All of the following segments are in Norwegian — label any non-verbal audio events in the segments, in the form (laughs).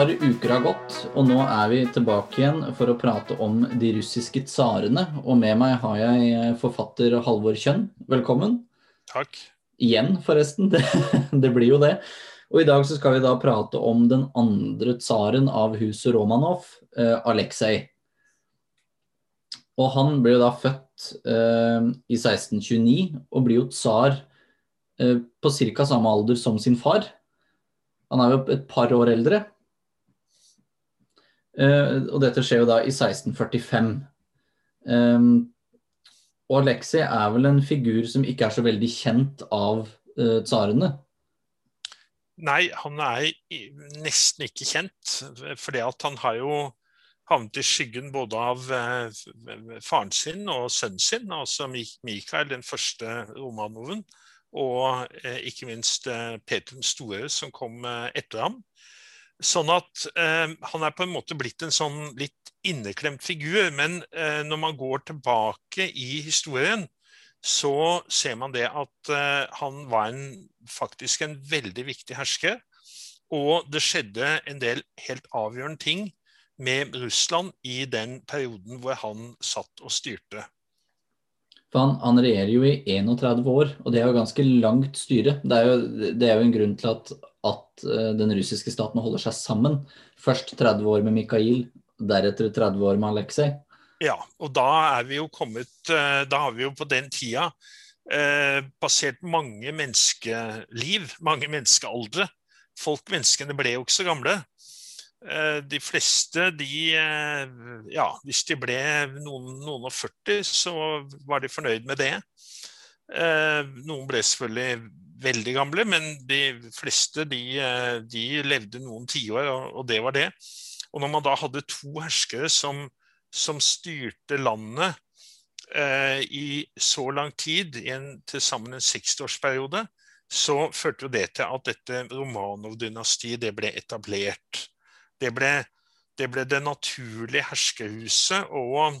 par uker har gått, og nå er vi tilbake igjen for å prate om de russiske tsarene. Og med meg har jeg eh, forfatter Halvor Kjønn. Velkommen. Takk. Igjen, forresten. (laughs) Det, det, blir jo det. Og i dag så skal vi da prate om den andre tsaren av huset Romanov, eh, Aleksej. Og han ble jo da født eh, i 1629 og blir jo tsar eh, på ca. samme alder som sin far. Han er jo et par år eldre. Uh, og dette skjer jo da i 1645. Um, og Alexei er vel en figur som ikke er så veldig kjent av uh, tsarene? Nei, han er nesten ikke kjent. fordi at han har jo havnet i skyggen både av uh, faren sin og sønnen sin, altså Mikael, den første Romanoven, og ikke minst Peter den store, som kom etter ham. Sånn at eh, han er på en måte blitt en sånn litt inneklemt figur. Men eh, når man går tilbake i historien, så ser man det at eh, han var en, faktisk en veldig viktig hersker. Og det skjedde en del helt avgjørende ting med Russland i den perioden hvor han satt og styrte. Han, han, regjerer jo i 31 år, og det er jo ganske langt styre. Det er jo, det er jo en grunn til at, at, eh, den russiske staten holder seg sammen. Først 30 år med Mikhail, deretter 30 år med Aleksej. Ja, og da er vi jo kommet eh, Da har vi jo på den tida eh, passert mange menneskeliv, mange menneskealdre. Folk, menneskene ble jo ikke så gamle. Eh, de fleste, de eh, Ja, hvis de ble noen, noen og 40, så var de fornøyd med det. Eh, noen ble selvfølgelig veldig gamle, men de fleste de, de levde noen tiår, og det var det. Og når man da hadde to herskere som, som styrte landet eh, i så lang tid, i en, til sammen en 60-årsperiode, så førte jo det til at dette Romanov-dynastiet ble etablert. Det ble, det ble det naturlige herskerhuset, og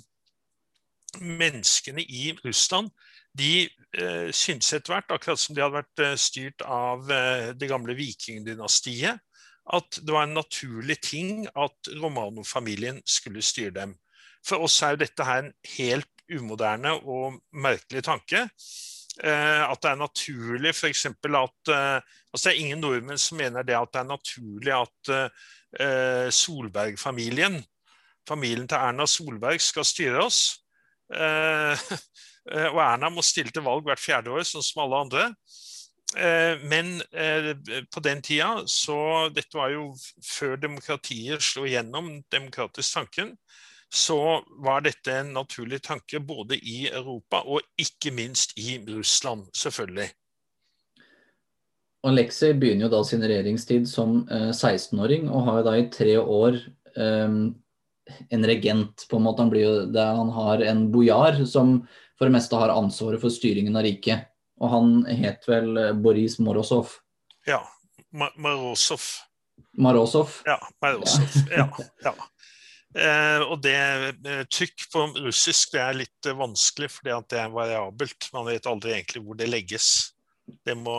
menneskene i Russland de eh, syntes etter hvert, akkurat som de hadde vært eh, styrt av eh, det gamle vikingdynastiet, at det var en naturlig ting at Romano-familien skulle styre dem. For oss er jo dette her en helt umoderne og merkelig tanke. Eh, at det er naturlig f.eks. at eh, altså Det er ingen nordmenn som mener det at det er naturlig at eh, eh, Solberg-familien, familien til Erna Solberg, skal styre oss. (laughs) Eh, og Erna må stille til valg hvert fjerde år, sånn som alle andre. Eh, men eh, på den tida, så Dette var jo før demokratiet slo gjennom demokratisk tanken. Så var dette en naturlig tanke både i Europa og ikke minst i Russland, selvfølgelig. Aleksej begynner jo da sin regjeringstid som eh, 16-åring, og har jo da i tre år um, en regent. på en måte. Han, jo, han har en bojar som for det meste har ansvaret for styringen av riket. Og han het vel eh, Boris Morozov. Ja. Morozov. Morozov. Ja. Morozov. Ja. ja. Eh, og det eh, trykk på russisk det er litt eh, vanskelig, fordi det er variabelt. Man vet aldri egentlig hvor det legges. Det må,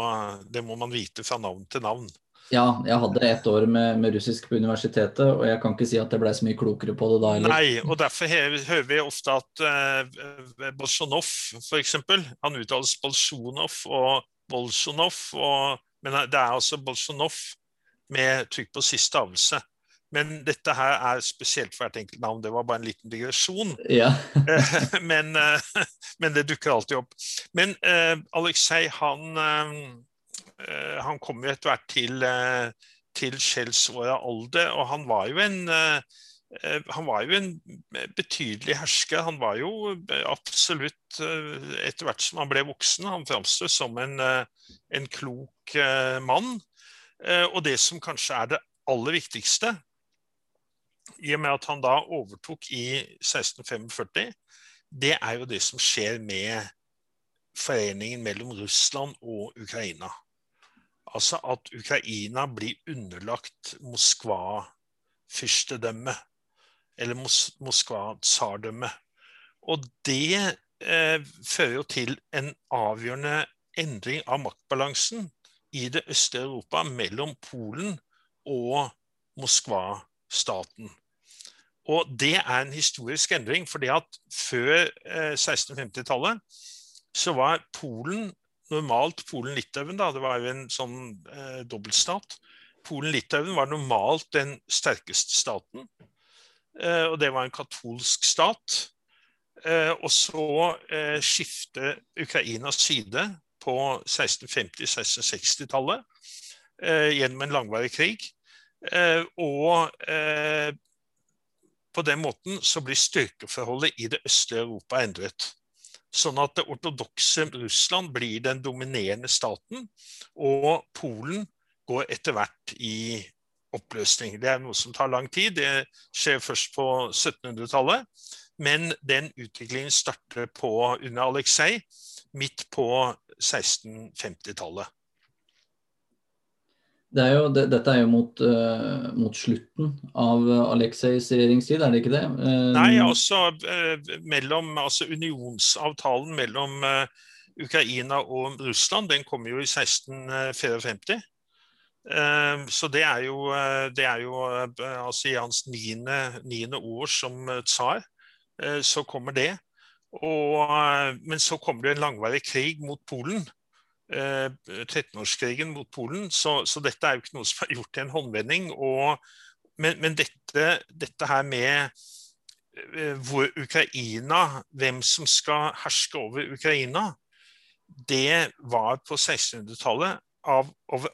det må, man vite fra navn til navn. Ja, jeg hadde ett år med, med, russisk på universitetet, og jeg kan ikke si at jeg ble så mye klokere på det da heller. Nei, og derfor hører vi ofte at eh, Bolsjunov, f.eks., han uttales Bolsjunov og Bolsjunov, og, men det er altså Bolsjunov med trykk på siste stavelse. Men dette her er spesielt for hvert enkelt navn. Det var bare en liten digresjon. Ja. (laughs) men, eh, (laughs) men, det dukker alltid opp. Men eh, Aleksej, han, uh, han kom jo etter hvert til, uh, til skjellsåra alder, og han var jo en han var jo en betydelig hersker. Han var jo absolutt, etter hvert som han ble voksen, han framsto som en, en klok mann. Og det som kanskje er det aller viktigste, i og med at han da overtok i 1645, det er jo det som skjer med foreningen mellom Russland og Ukraina. Altså at Ukraina blir underlagt Moskva-fyrstedømme. Eller Mos Moskva-tsardømme. Og det eh, fører jo til en avgjørende endring av maktbalansen i det østlige Europa mellom Polen og Moskva-staten. Og det er en historisk endring, fordi at før 1650-tallet så var Polen normalt Polen-Litauen, da, det var jo en sånn eh, dobbeltstat. Polen-Litauen var normalt den sterkeste staten, eh, og det var en katolsk stat. Eh, og så eh, skifte Ukrainas side på 1650-1660-tallet eh, gjennom en langvarig krig. Eh, og på den måten så blir styrkeforholdet i det østlige Europa endret. Sånn at det ortodokse Russland blir den dominerende staten, og Polen går etter hvert i oppløsning. Det er noe som tar lang tid. Det skjer først på 1700-tallet. Men den utviklingen starter på, under Aleksej midt på 1650-tallet. Det er jo, det, dette er jo mot, uh, mot slutten av Aleksejs regjeringstid, er det ikke det? Uh, Nei, altså uh, mellom altså unionsavtalen mellom Ukraina og Russland, den kom jo i 1654. Så det er jo, det er jo altså i hans niende, år som tsar, så kommer det. Og, men så kommer det en langvarig krig mot Polen 13-årskrigen eh, mot Polen. Så, så, dette er jo ikke noe som er gjort i en håndvending. Og, men, men dette, dette, her med eh, hvor Ukraina, hvem som skal herske over Ukraina, det var på 1600-tallet av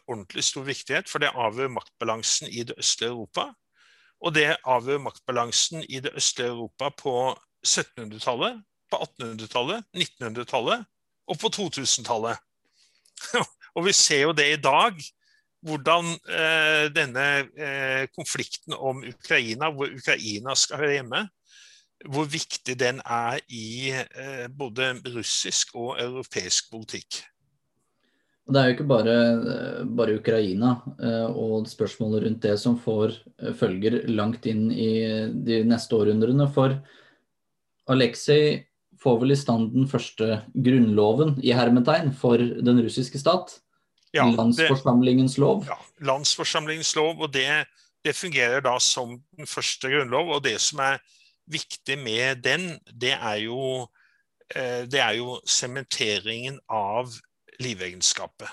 ordentlig stor viktighet, for det avgjør maktbalansen i det østlige Europa. Og det avgjør maktbalansen i det østlige Europa på 1700-tallet, på 1800-tallet, 1900-tallet og på 2000-tallet. (laughs) og vi ser jo det i dag. Hvordan eh, denne eh, konflikten om Ukraina, hvor Ukraina skal høre hjemme, hvor viktig den er i eh, både russisk og europeisk politikk. Det er jo ikke bare, bare Ukraina eh, og spørsmålet rundt det som får eh, følger langt inn i de neste århundrene. For Aleksej får vel i stand den første grunnloven i hermetegn for den russiske stat. Ja, landsforsamlingens lov. Ja, landsforsamlingens lov, og det, det, fungerer da som den første grunnlov. Og det som er viktig med den, det er jo eh, det er jo sementeringen av livegenskapet.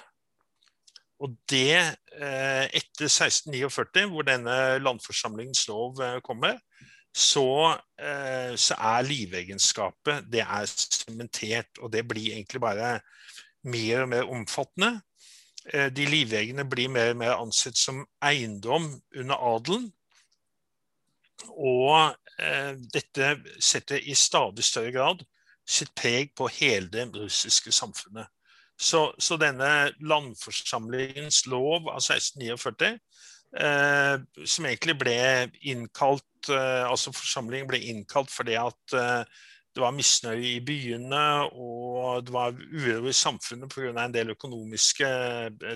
Og det, eh, etter 1649, hvor denne landforsamlingens lov eh, kommer, så, eh, så, er livegenskapet det er sementert, og det blir egentlig bare mer og mer omfattende. Eh, de livegene blir mer og mer ansett som eiendom under adelen. Og eh, dette setter i stadig større grad sitt preg på hele det russiske samfunnet. Så, så denne landforsamlingens lov av 1649 Eh, som egentlig ble innkalt eh, Altså forsamlingen ble innkalt fordi at eh, det var misnøye i byene, og det var uro i samfunnet pga. en del økonomiske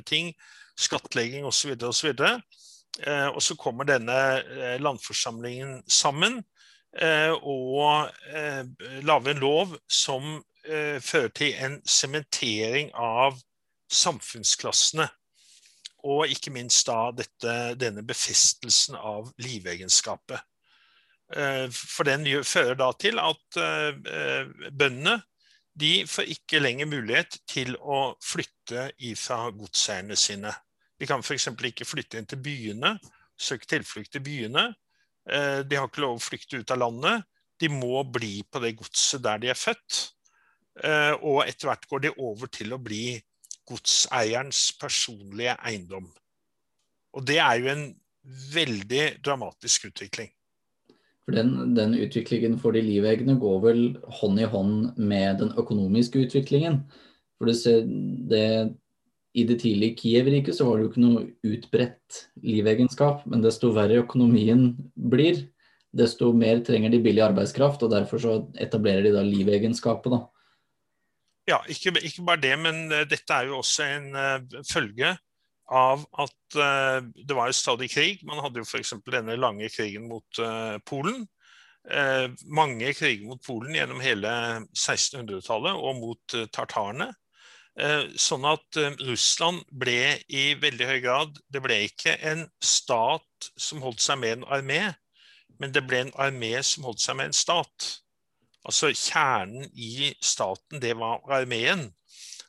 ting. Skattlegging osv. osv. Og, og så kommer denne landforsamlingen sammen og lager en lov som fører til en sementering av samfunnsklassene. Og ikke minst da dette, denne befestelsen av livegenskapet. Eh, for den fører da til at eh, bøndene de får ikke lenger mulighet til å flytte ifra godseierne sine. De kan f.eks. ikke flytte inn til byene, søke tilflukt i byene. Eh, de har ikke lov å flykte ut av landet. De må bli på det godset der de er født. Og etter hvert går de over til å bli godseierens personlige eiendom. Og det er jo en veldig dramatisk utvikling. For den, den utviklingen for de livegne går vel hånd i hånd med den økonomiske utviklingen. For det, det, I det tidlige Kiev-riket så var det jo ikke noe utbredt livegenskap. Men desto verre økonomien blir, desto mer trenger de billig arbeidskraft. Og derfor så etablerer de da livegenskapet. da. Ja, ikke, ikke, bare det, men uh, dette er jo også en uh, følge av at uh, det var jo stadig krig. Man hadde jo f.eks. denne lange krigen mot Polen. mange kriger mot Polen gjennom hele 1600-tallet og mot tartarene. Sånn at Russland ble i veldig høy grad Det ble ikke en stat som holdt seg med en armé, men det ble en armé som holdt seg med en stat. Altså kjernen i staten, det var armeen.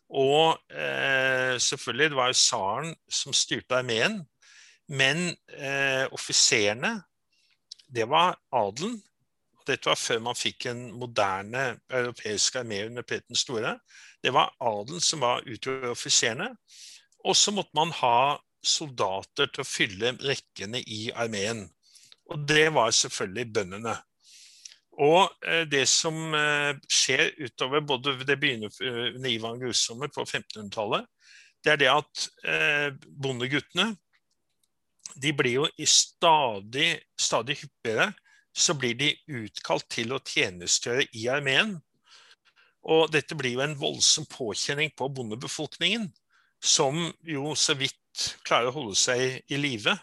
Og eh, selvfølgelig, det var jo tsaren som styrte armeen. Men eh, offiserene, det var adelen. Dette var før man fikk en moderne europeisk armé under Peter store. Det var adelen som var utgjorde offiserene. Og så måtte man ha soldater til å fylle rekkene i armeen. Og det var selvfølgelig bøndene. Og eh, det som eh, skjer utover både Det begynner eh, under Ivan Grusomme på 1500-tallet. Det er det at bondeguttene de blir jo i stadig, stadig hyppigere så blir de utkalt til å tjenestegjøre i armeen. Og dette blir jo en voldsom påkjenning på bondebefolkningen, som jo så vidt klarer å holde seg i live.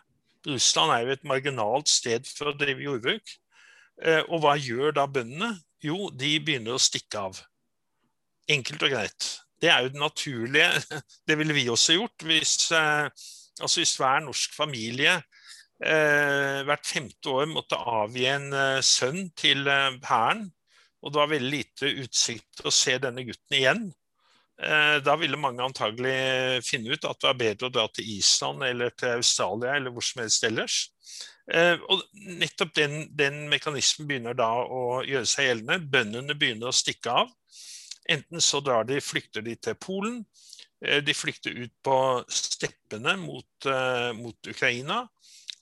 Russland er jo et marginalt sted for å drive jordbruk. Eh, og hva gjør da bøndene? Jo, de begynner å stikke av. Enkelt og greit. Det er jo det naturlige. (laughs) Det ville vi også gjort hvis, eh, altså hvis hver norsk familie eh, hvert femte år måtte avgi en sønn til hæren, og det var veldig lite utsikt til å se denne gutten igjen. Da ville mange antagelig finne ut at det var bedre å dra til Island eller til Australia eller hvor som helst ellers. Eh, og nettopp den, den, mekanismen begynner da å gjøre seg gjeldende. Bøndene begynner å stikke av. Enten så drar de, flykter de til Polen, eh, de flykter ut på steppene mot, uh, mot, Ukraina,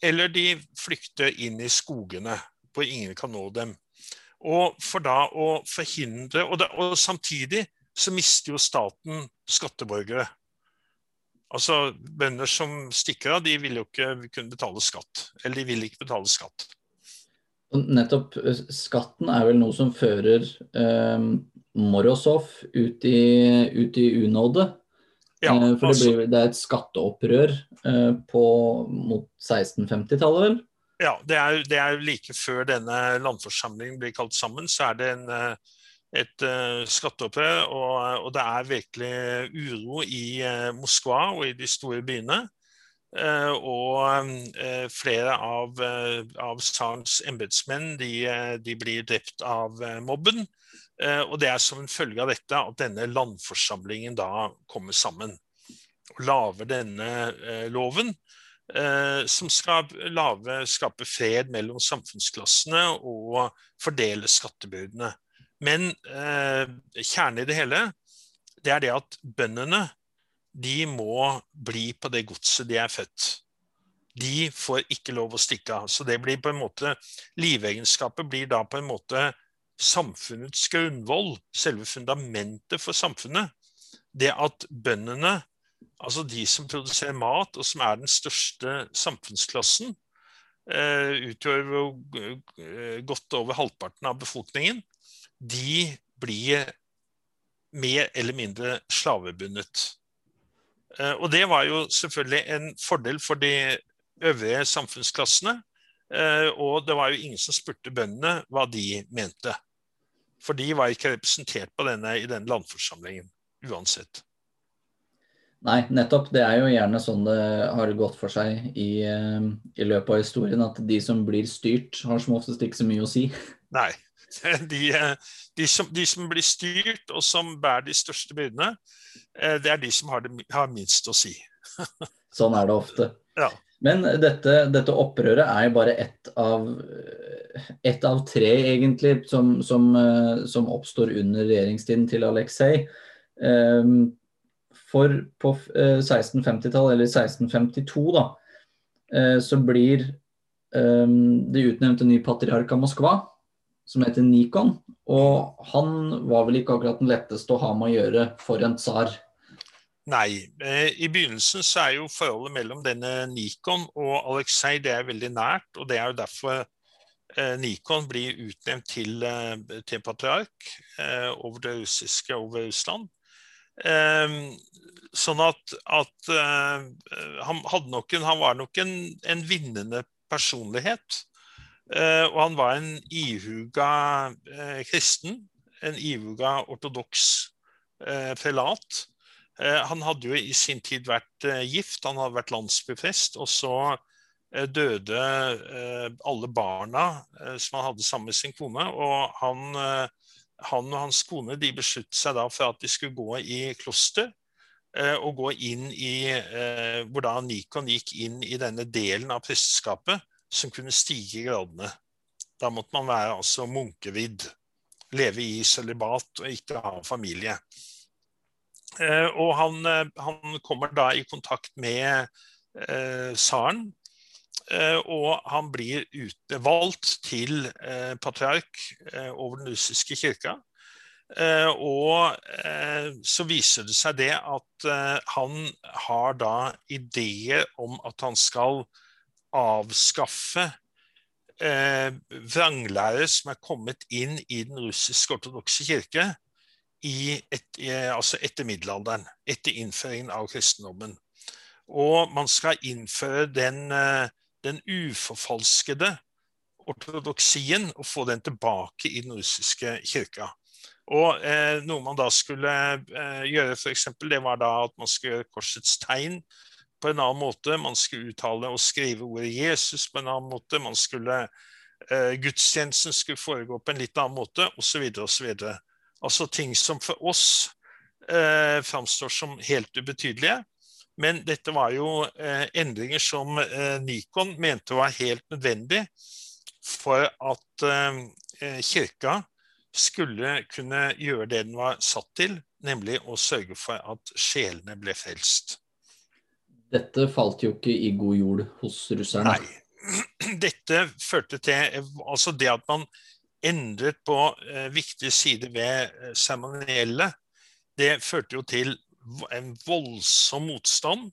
eller de flykter inn i skogene hvor ingen kan nå dem. Og for da å forhindre Og, da, og samtidig så mister jo staten skatteborgere. Altså, Bønder som stikker av, de vil jo ikke kunne betale skatt. Eller de vil ikke betale skatt. Nettopp. Eh, skatten er vel noe som fører eh, Morozov ut i, ut i unåde. Ja, eh, for det, altså- blir, det, er et skatteopprør eh, på, mot 1650-tallet, vel? Ja, det er, det er like før denne landforsamlingen blir kalt sammen, så er det en eh, et uh, skatteopprør, og, og, det er virkelig uro i uh, Moskva og i de store byene. Og flere av, av tsarens embetsmenn de, de, blir drept av mobben. og det er som en følge av dette at denne landforsamlingen da kommer sammen og lager denne loven. som skal lave, skape fred mellom samfunnsklassene og fordele skattebyrdene. Men eh, kjernen i det hele, det er det at bøndene de må bli på det godset de er født. De får ikke lov å stikke av. Så det blir på en måte Livegenskapet blir da på en måte samfunnets grunnvoll, selve fundamentet for samfunnet. Det at bøndene, altså de som produserer mat, og som er den største samfunnsklassen, eh, utgjør godt over halvparten av befolkningen de blir mer eller mindre slavebundet. Eh, og det var jo selvfølgelig en fordel for de øvrige samfunnsklassene. Eh, og det var jo ingen som spurte bøndene hva de mente. For de var ikke representert på denne, i denne landforsamlingen uansett. Nei, nettopp. Det er jo gjerne sånn det har gått for seg i, eh, i løpet av historien. At de som blir styrt, har som oftest ikke så mye å si. Nei. (laughs) De, de, som, de, som, blir styrt, og som bærer de største byrdene, eh, det er de som har, det, har minst å si. (laughs) sånn er det ofte. Ja. Men dette, dette, opprøret er jo bare ett av, et av tre, egentlig, som, som, eh, som, oppstår under regjeringstiden til Aleksej. Ehm, for på 1650-tallet, eller 1652, da, eh, så blir ehm, det utnevnt en ny patriark av Moskva som heter Nikon. Og han var vel ikke akkurat den letteste å ha med å gjøre for en tsar. Nei. Eh, I begynnelsen så er jo forholdet mellom denne Nikon og Aleksej det er veldig nært. og Det er jo derfor eh, Nikon blir utnevnt til, eh, til patriark over det russiske over Russland. Sånn at, at han, nok en, han, var nok en, en vinnende personlighet. Eh, og han var en ihuga eh, kristen. En ihuga ortodoks eh, prelat. Han hadde jo i sin tid vært gift, han hadde vært landsbyprest, og så døde alle barna som han hadde sammen med sin kone. Og han, han og hans kone de besluttet seg da for at de skulle gå i kloster. Og gå inn i Hvor da Nikon gikk inn i denne delen av presteskapet som kunne stige i gradene. Da måtte man være altså munkevidd leve i sølibat og ikke ha familie. Eh, og han, eh, han, kommer da i kontakt med eh, tsaren. Eh, og han blir utvalgt til eh, patriark eh, over den russiske kirka. og så viser det seg det at han har da ideer om at han skal avskaffe eh, vranglære som er kommet inn i den russiske ortodokse kirke et, altså etter middelalderen, etter innføringen av kristendommen. Og man skal innføre den, eh, den uforfalskede ortodoksien og få den tilbake i den russiske kirka. Og eh, Noe man da skulle eh, gjøre, for eksempel, det var da at man skulle gjøre korsets tegn på en annen måte. Man skulle uttale og skrive ordet Jesus på en annen måte. Man skulle, eh, Gudstjenesten skulle foregå på en litt annen måte, osv. osv. Altså ting som for oss eh, framstår som helt ubetydelige. Men dette var jo eh, endringer som eh, Nikon mente var helt nødvendig for at eh, kirka skulle kunne gjøre det den var satt til, nemlig å sørge for at sjelene ble frelst. Dette falt jo ikke i god jord hos russerne. Nei. (clears throat) Dette førte til altså det at man endret på eh, viktige sider ved eh, det førte jo til en voldsom motstand.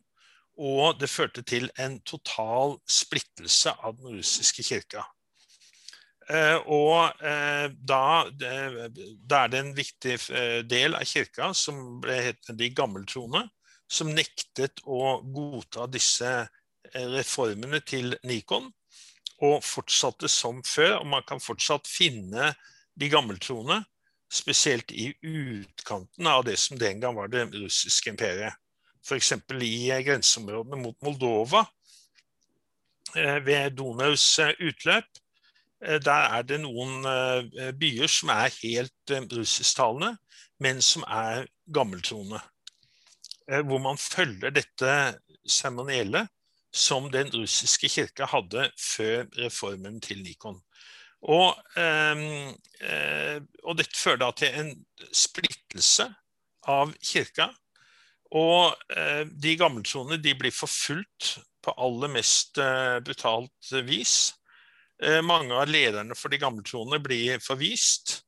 Og det førte til en total splittelse av den russiske kirka. Eh, og eh, da, det, da, er det en viktig eh, del av kirka som ble hett de gammeltroende, som nektet å godta disse eh, reformene til Nikon, og fortsatte som før. Og man kan fortsatt finne de gammeltroende, spesielt i utkanten av det som den gang var det russiske imperiet. F.eks. i grenseområdene mot Moldova, eh, ved Donaus eh, utløp. Der er det noen byer som er helt russisktalende, men som er gammeltroende. Eh, hvor man følger dette seremoniellet som den russiske kirka hadde før reformen til Nikon. Og, eh, eh, og dette fører da til en splittelse av kirka. Og eh, de gammeltroende de blir forfulgt på aller mest brutalt vis. Mange av lederne for de gammeltroende blir forvist.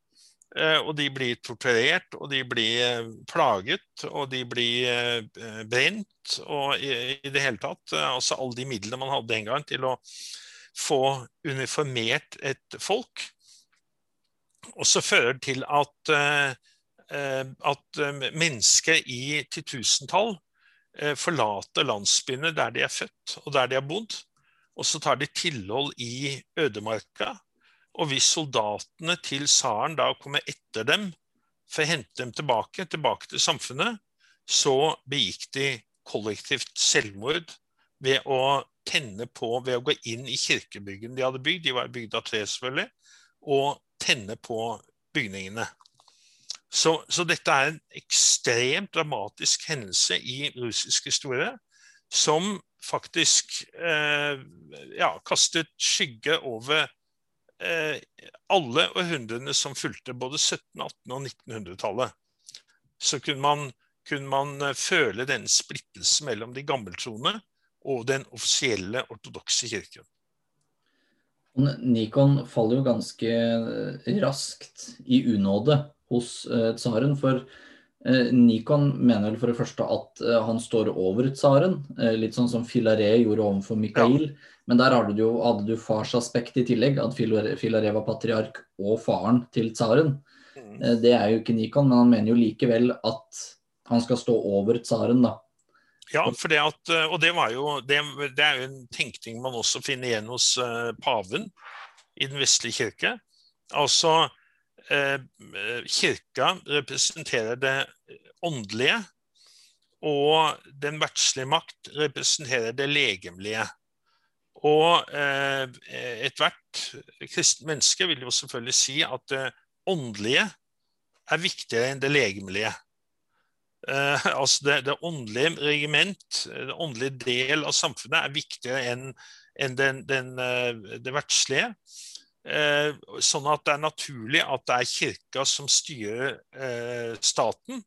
Eh, og de blir torturert, og de blir eh, plaget, og de blir eh, brent. Og i, det hele tatt altså alle de midlene man hadde den gang til å få uniformert et folk. Og så fører det til at, at mennesker i titusentall forlater landsbyene der de er født og der de har bodd. Og så tar de tilhold i ødemarka og hvis soldatene til tsaren da kommer etter dem for å hente dem tilbake, tilbake til samfunnet, så begikk de kollektivt selvmord ved å tenne på, ved å gå inn i kirkebyggene de hadde bygd, de var bygd av tre selvfølgelig, og tenne på bygningene. Så, så, dette er en ekstremt dramatisk hendelse i russisk historie som faktisk eh, ja, kastet skygge over alle århundrene som fulgte, både 1700-, 1800- og 1900-tallet, så kunne man, kunne man, eh, føle den splittelsen mellom de gammeltroende og den offisielle ortodokse kirken. Nikon faller jo ganske eh, raskt i unåde hos tsaren. For Nikon mener vel for det første at han står over tsaren, litt sånn som Filaret gjorde overfor Mikael. Ja. Men der hadde du, hadde du farsaspekt i tillegg, at Filareva var patriark og faren til tsaren. Mm. Eh, det er jo ikke Nikon, men han mener jo likevel at han skal stå over tsaren, da. Ja, det at, eh, og det, jo, det, det, er jo en tenkning man også finner igjen hos uh, paven i den vestlige kirke. Altså, kirka representerer det åndelige, og den verdslige makt representerer det legemlige. Og eh, ethvert kristent menneske vil jo selvfølgelig si at det åndelige er viktigere enn det legemlige. Eh, (laughs) altså det, det, åndelige regiment, det åndelige del av samfunnet, er viktigere enn en den, den, eh, det verdslige. Eh, sånn at det er naturlig at det er kirka som styrer eh, staten.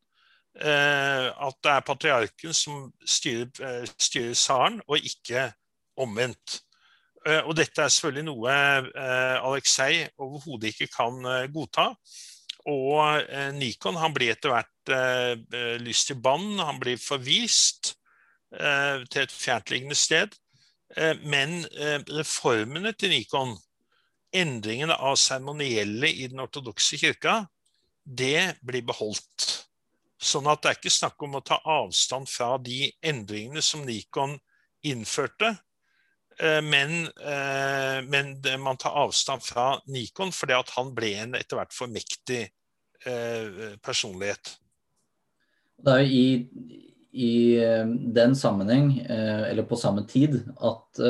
Eh, at det er patriarken som styrer, eh, styrer tsaren, og ikke omvendt. Eh, og dette er selvfølgelig noe eh, Aleksej overhodet ikke kan eh, godta. Og Nikon han blir etter hvert lyst i bann, han blir forvist til et fjerntliggende sted. Men reformene til Nikon, endringene av seremonielle i den ortodokse kirka, det blir beholdt. Sånn at det er ikke snakk om å ta avstand fra de endringene som Nikon innførte, men, eh, men, man tar avstand fra Nikon fordi at han ble en etter hvert for mektig eh, personlighet. Det er jo i, i den sammenheng, eller på samme tid, at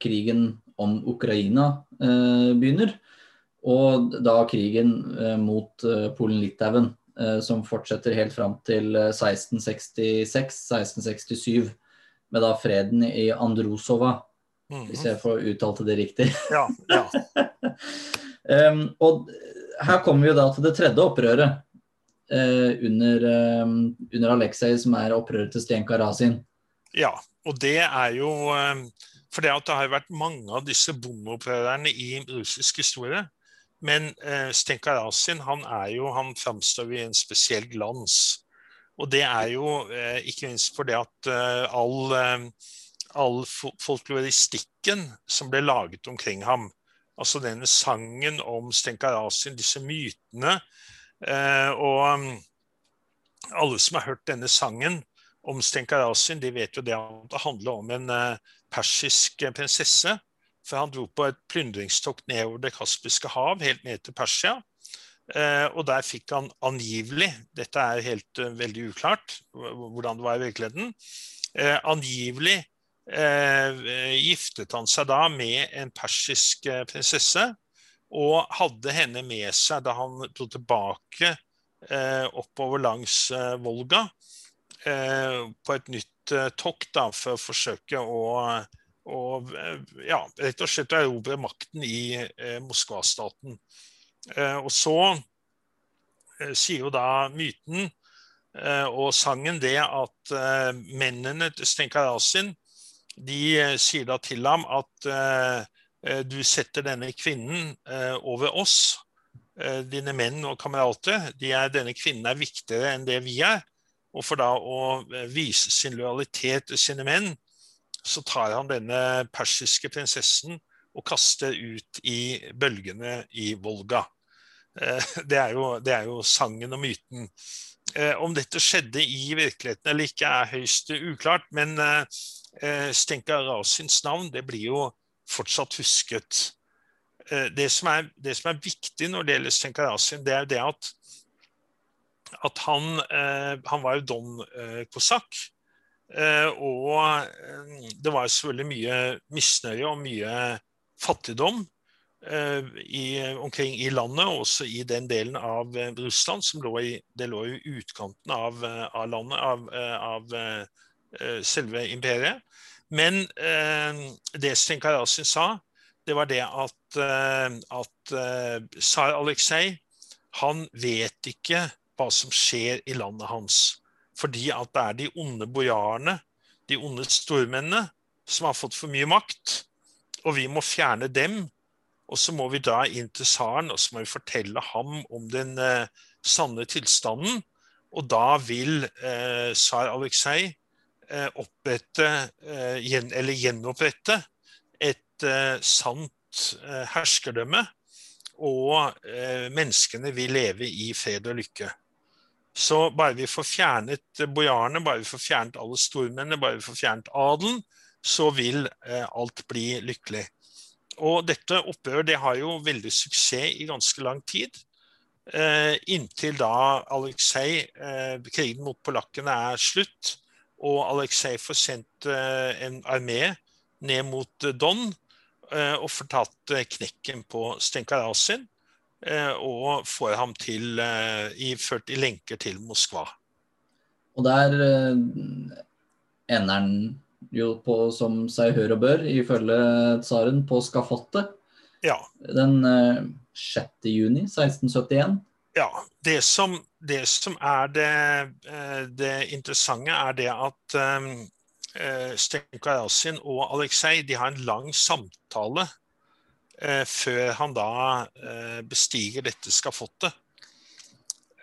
krigen om Ukraina begynner. Og da krigen mot Polen-Litauen, som fortsetter helt fram til 1666-1667 med da freden i Androsova, mm -hmm. hvis jeg får uttalte det riktig. Ja, ja. um, (laughs) og her kommer vi jo da til det tredje opprøret uh, under, um, under Aleksej, som er opprøret til Stenka Razin. Ja, og det er jo um, For det har vært mange av disse bondeopprørerne i russisk historie. Men uh, Stenka Razin han, er jo, han framstår i en spesiell glans. Og det er jo eh, ikke minst fordi at eh, all, eh, all folkloristikken som ble laget omkring ham, altså denne sangen om Stenkarasin, disse mytene Og mm, alle som har hørt denne sangen om Stenkarasin, de vet jo det at det handler om en persisk prinsesse. For han dro på et plyndringstokt nedover Det kaspiske hav, helt ned til Persia. Eh, og der fikk han angivelig, dette er helt uh, veldig uklart hvordan det var i virkeligheten, eh, angivelig giftet han seg da med en persisk prinsesse. Og hadde henne med seg da han dro tilbake oppover langs Volga på et nytt tokt da, for å forsøke å, å ja, rett og slett erobre makten i Moskva-staten. Eh, og så eh, sier jo da myten eh, og sangen det at mennene til Stenkarasin de sier da til ham at du setter denne kvinnen over oss, dine menn og kamerater. De er, denne kvinnen er viktigere enn det vi er. Og for da å vise sin lojalitet til sine menn, så tar han denne persiske prinsessen og kaster ut i bølgene i Volga. Eh, (laughs) det er, jo, det er jo sangen og myten. Eh, om dette skjedde i virkeligheten eller ikke, er høyst uklart. Men eh, Stenka Rasins navn det blir jo fortsatt husket. Det som, er, det som er viktig når det gjelder Stenka Rasin, det er jo det at, at han, han var jo don kosakk. Og det var selvfølgelig mye misnøye og mye fattigdom i, omkring i landet, også i den delen av eh, Russland som lå i, lå i utkanten av, eh, av landet, av, av selve imperiet. Men det Stenkarasin sa, det var det at, at tsar Aleksej han vet ikke hva som skjer i landet hans. Fordi at det er de onde bojarene, de onde stormennene, som har fått for mye makt. Og vi må fjerne dem og så må vi da inn til tsaren og så må vi fortelle ham om den eh, sanne tilstanden. Og da vil eh, tsar Aleksej eh, opprette, eh, gjen, eller gjenopprette, et eh, sant eh, herskerdømme. Og menneskene vil leve i fred og lykke. Så bare vi får fjernet bojarene, bare vi får fjernet alle stormennene, bare vi får fjernet adelen, så vil alt bli lykkelig. Og dette opprøret det har jo veldig suksess i ganske lang tid. inntil da Aleksej Krigen mot polakkene er slutt, og Aleksej får sendt en armé ned mot Don og får tatt knekken på Stenka Razin. Og får ham til, ført i lenker til Moskva. Og der ender han jo på, som seg hør og bør, ifølge tsaren, på skafottet. Ja. Den 6. juni 1671. Ja. Det som, det som er det, det, interessante, er det at um, Stenko Razin og Aleksej de har en lang samtale uh, før han da uh, bestiger dette skafottet.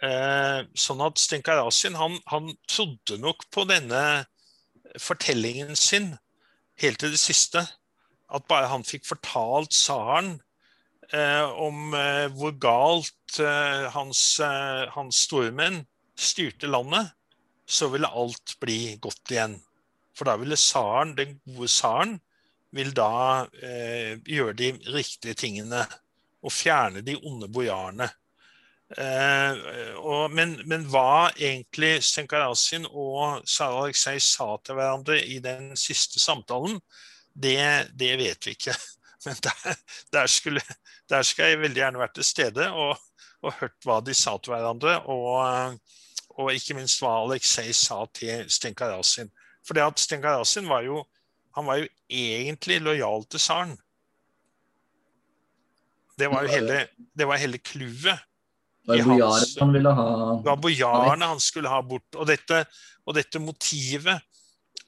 Eh, sånn at Stenko Razin han, han trodde nok på denne fortellingen sin helt til det siste. At bare han fikk fortalt tsaren eh, om eh, hvor galt eh, hans, eh, hans stormenn styrte landet, så ville alt bli godt igjen. For da ville tsaren, den gode tsaren, vil da eh, gjøre de riktige tingene og fjerne de onde bojarene. Uh, og, men, men, hva egentlig Stenkarasin og Sara Aleksej sa til hverandre i den siste samtalen, det, det vet vi ikke. (laughs) Men der, der, skulle, der, skal jeg veldig gjerne vært til stede og, og hørt hva de sa til hverandre. Og, og ikke minst hva Aleksej sa til Stenkarasin. For det at Stenkarasin var jo, han var jo egentlig lojal til tsaren. Det var jo hele clouet det bojarene han ville ha Det han skulle ha bort. Og dette, og dette motivet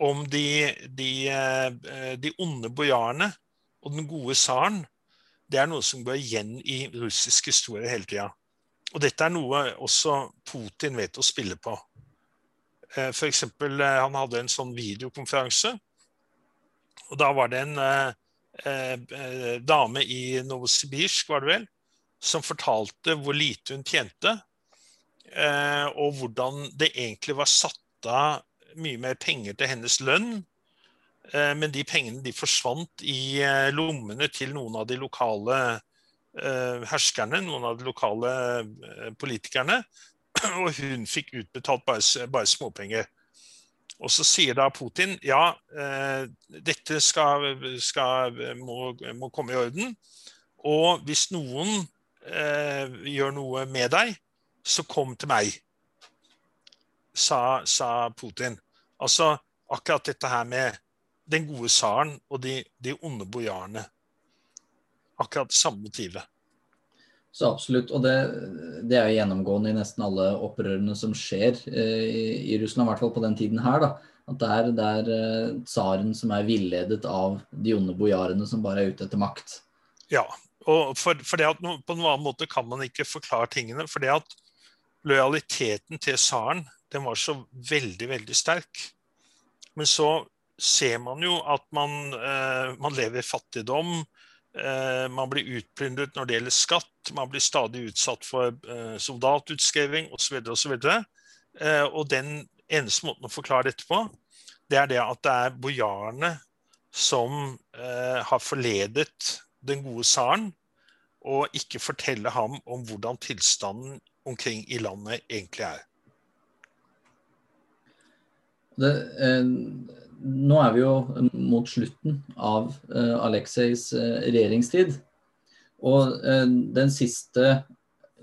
om de, de, eh, de onde bojarene og den gode tsaren, det er noe som går igjen i russisk historie hele tida. Og dette er noe også Putin vet å spille på. Eh, F.eks. Eh, han hadde en sånn videokonferanse. Og da var det en eh, dame i Novosibirsk, var det vel, som fortalte hvor lite hun tjente, eh, og hvordan det egentlig var satt av mye mer penger til hennes lønn. Eh, men de pengene de forsvant i eh, lommene til noen av de lokale herskerne, noen av de lokale politikerne. (clears throat) Og hun fikk utbetalt bare, bare småpenger. Og så sier da Putin ja, dette skal, skal, må, må komme i orden. Og hvis noen eh, gjør noe med deg, så kom til meg, sa, sa Putin. Altså akkurat dette her med den gode tsaren og de, de, onde bojarene. Akkurat samme motivet. Så absolutt, og det, det, er jo gjennomgående i nesten alle opprørene som skjer eh, i, i, Russland, i hvert fall på den tiden her. da, At det er, det er eh, tsaren som er villedet av de onde bojarene som bare er ute etter makt. Ja, og for, for det at På noen annen måte kan man ikke forklare tingene. For det at lojaliteten til tsaren var så veldig, veldig sterk. Men så ser man jo at man, eh, man lever i fattigdom. Eh, man blir utplyndret når det gjelder skatt. Man blir stadig utsatt for eh, soldatutskriving osv. så Eh, og den eneste måten å forklare dette på, det er det at det er bojarene som eh, har forledet den gode tsaren, og ikke fortelle ham om hvordan tilstanden omkring i landet egentlig er. Det, eh, nå er vi jo mot slutten av eh, Aleksejs eh, regjeringstid. Og eh, den siste,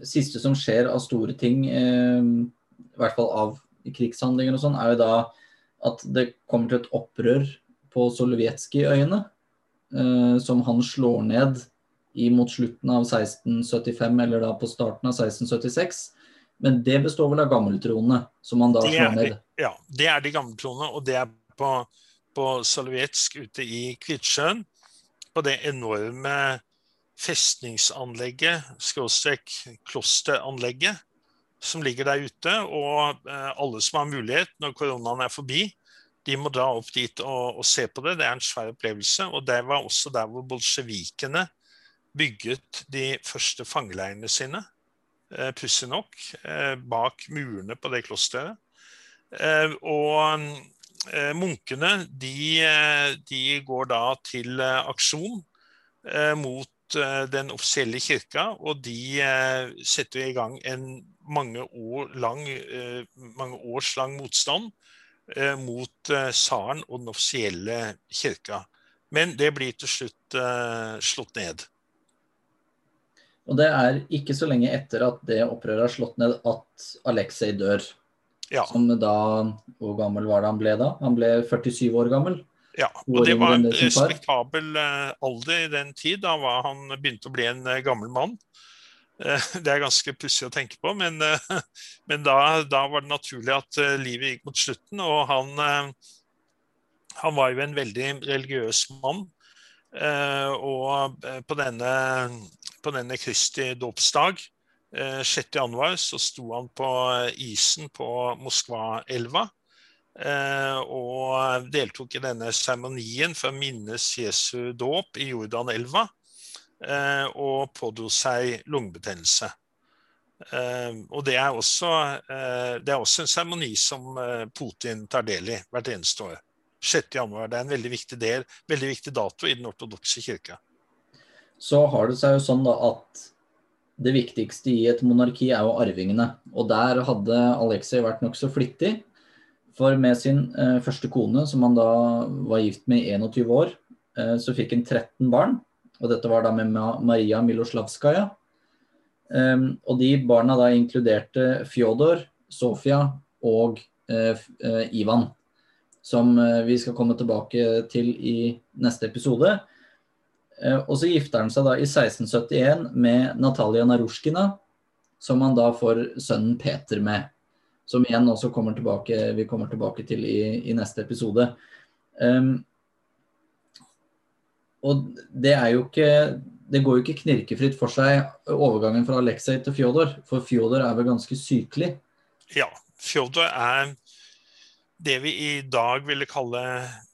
siste, som skjer av store ting, eh, i hvert fall av krigshandlinger og sånn, er jo da at det kommer til et opprør på Solovjetskij-øyene. Eh, som han slår ned mot slutten av 1675, eller da på starten av 1676. Men det består vel av gammeltroende, som han da slår ned? Ja, det er de gammeltroende, og det er på, på Solovjetsk ute i Kvitsjøen. På det enorme festningsanlegget, skråstrek klosteranlegget, som ligger der ute. Og eh, alle som har mulighet når koronaen er forbi, de må dra opp dit og, og, se på det. Det er en svær opplevelse. Og det var også der hvor bolsjevikene bygget de første fangeleirene sine, eh, pussig nok, eh, bak murene på det klosteret. Eh, og eh, munkene, de, eh, de, går da til eh, aksjon mot den offisielle kirka, og de setter i gang en mange, år lang, mange års lang motstand mot tsaren og den offisielle kirka. Men det blir til slutt slått ned. Og det er ikke så lenge etter at det opprøret er slått ned at Aleksej dør. Ja. Som da Hvor gammel var det han ble da? Han ble 47 år gammel. Ja, og det var en respektabel eh, alder i den tid. Da var han begynte å bli en eh, gammel mann. Eh, det er ganske pussig å tenke på, men, (laughs) men da, da, var det naturlig at livet gikk mot slutten. Og han, han var jo en veldig religiøs mann. Og på denne på denne Kristi dåpsdag 6.1 eh, så sto han på isen på Moskva-elva. Eh, og deltok i denne seremonien for å minnes Jesu dåp i Jordanelva. Eh, og pådro seg lungebetennelse. Og det er også, det er også en seremoni som Putin tar del i hvert eneste år. 6.1. Det er en veldig viktig, del, veldig viktig dato i den ortodokse kirka så har det seg jo sånn da at det viktigste i et monarki er jo arvingene. Og der hadde Aleksej vært nokså flittig. For med sin eh, første kone, som han da var gift med i 21 år, eh, så fikk han 13 barn. Og dette var da med Maria Miloslavskaja. Um, og de barna da inkluderte Fjodor, Sofia og uh, Ivan. Som uh, vi skal komme tilbake til i neste episode. Og så gifter han seg da i 1671 med Natalia Narushkina, som han da får sønnen Peter med. Som igjen også kommer tilbake, vi kommer tilbake til i, i neste episode. Um, og det er jo ikke Det går jo ikke knirkefritt for seg overgangen fra Aleksej til Fjodor, for Fjodor er vel ganske sykelig? Ja, Fjodor er det vi i dag ville kalle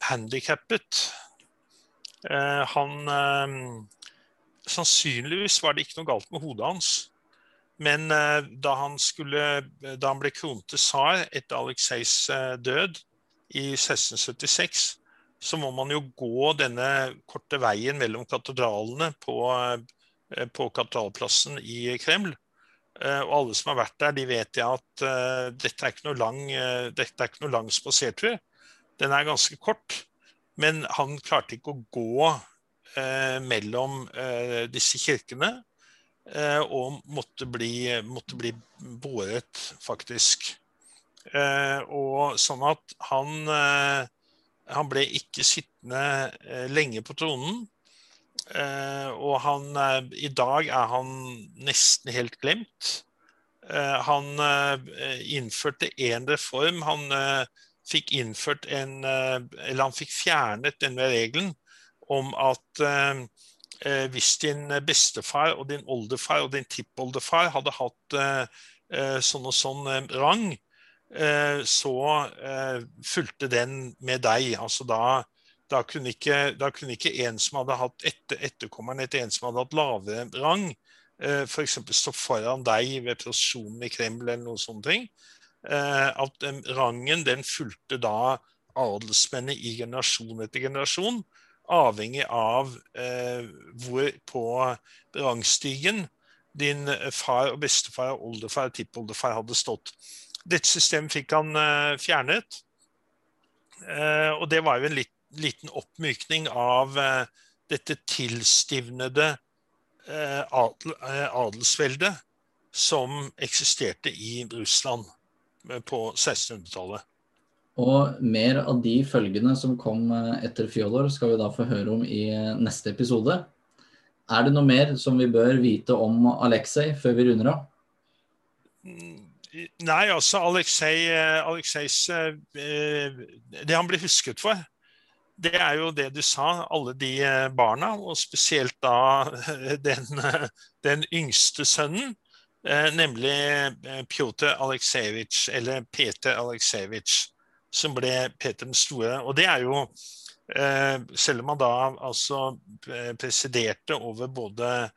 handikappet. Eh, han eh, Sannsynligvis var det ikke noe galt med hodet hans. Men eh, da han, skulle, da han ble kronet til tsar etter Aleksejs død i 1676, så må man jo gå denne korte veien mellom katedralene på, på katedralplassen i Kreml. Og alle som har vært der, de vet ja at uh, dette er ikke noe lang, lang spasertur. Den er ganske kort. Men han klarte ikke å gå eh, mellom eh, disse kirkene. Eh, og måtte bli, måtte bli, båret, faktisk. Eh, og sånn at han, eh, han ble ikke sittende eh, lenge på tronen. og han, i dag er han nesten helt glemt. han innførte én reform. Han fikk innført en eh, Eller han fikk fjernet denne regelen om at eh, eh, hvis din bestefar og din oldefar og din tippoldefar hadde hatt sånn og sånn rang, så fulgte den med deg. Altså da, da, kunne ikke, da, kunne ikke, en som hadde hatt etter, etterkommeren etter en som hadde hatt lavere rang, f.eks. stå foran deg ved prosesjonen i Kreml eller noen sånne ting. Eh, at rangen den fulgte da adelsmennene i generasjon etter generasjon, avhengig av eh, hvor på rangstigen din far og bestefar, og oldefar og tippoldefar hadde stått. Dette systemet fikk han eh, fjernet. Eh, og det var jo en litt, liten oppmykning av eh, dette tilstivnede adel, adelsveldet som eksisterte i Russland på 1600-tallet. Og mer av de følgene som kom etter Fjodor, skal vi da få høre om i neste episode. Er det noe mer som vi bør vite om Aleksej før vi runder av? Nei, altså Aleksej eh, Aleksejs Det han blir husket for, det er jo det du sa, alle de barna, og spesielt da (laughs) den, (laughs) den yngste sønnen Eh, nemlig eh, Pjotr Aleksejevitsj, eller Peter Aleksejevitsj, som ble Peter den store. Og det er jo eh, Selv om han da altså presiderte over både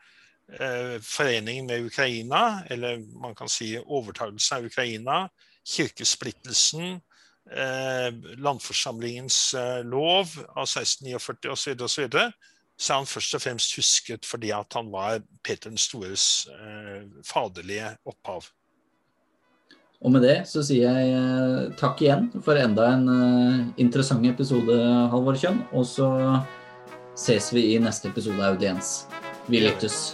foreningen med Ukraina, eller man kan si overtagelsen av Ukraina, kirkesplittelsen, landforsamlingens lov av 1649 osv., osv., så er han først og fremst husket fordi at han var Peter den stores eh, faderlige opphav. Og med det så sier jeg eh, takk igjen for enda en eh, interessant episode, Halvor Kjønn. Og så ses vi i neste episode av Audiens. Vi lyttes.